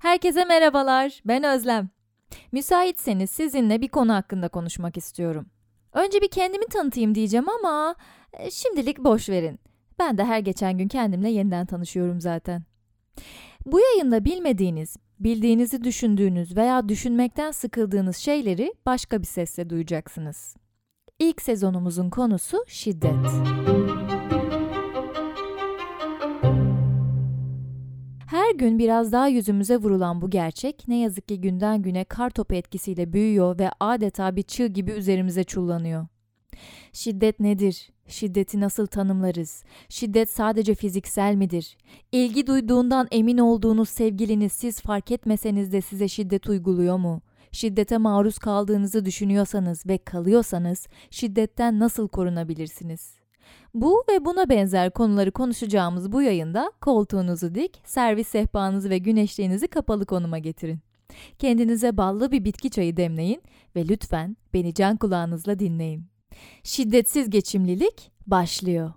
Herkese merhabalar, ben Özlem. Müsaitseniz sizinle bir konu hakkında konuşmak istiyorum. Önce bir kendimi tanıtayım diyeceğim ama e, şimdilik boş verin. Ben de her geçen gün kendimle yeniden tanışıyorum zaten. Bu yayında bilmediğiniz, bildiğinizi düşündüğünüz veya düşünmekten sıkıldığınız şeyleri başka bir sesle duyacaksınız. İlk sezonumuzun konusu şiddet. Her gün biraz daha yüzümüze vurulan bu gerçek ne yazık ki günden güne kar topu etkisiyle büyüyor ve adeta bir çığ gibi üzerimize çullanıyor. Şiddet nedir? Şiddeti nasıl tanımlarız? Şiddet sadece fiziksel midir? İlgi duyduğundan emin olduğunuz sevgiliniz siz fark etmeseniz de size şiddet uyguluyor mu? Şiddete maruz kaldığınızı düşünüyorsanız ve kalıyorsanız şiddetten nasıl korunabilirsiniz? Bu ve buna benzer konuları konuşacağımız bu yayında koltuğunuzu dik, servis sehpanızı ve güneşliğinizi kapalı konuma getirin. Kendinize ballı bir bitki çayı demleyin ve lütfen beni can kulağınızla dinleyin. Şiddetsiz geçimlilik başlıyor.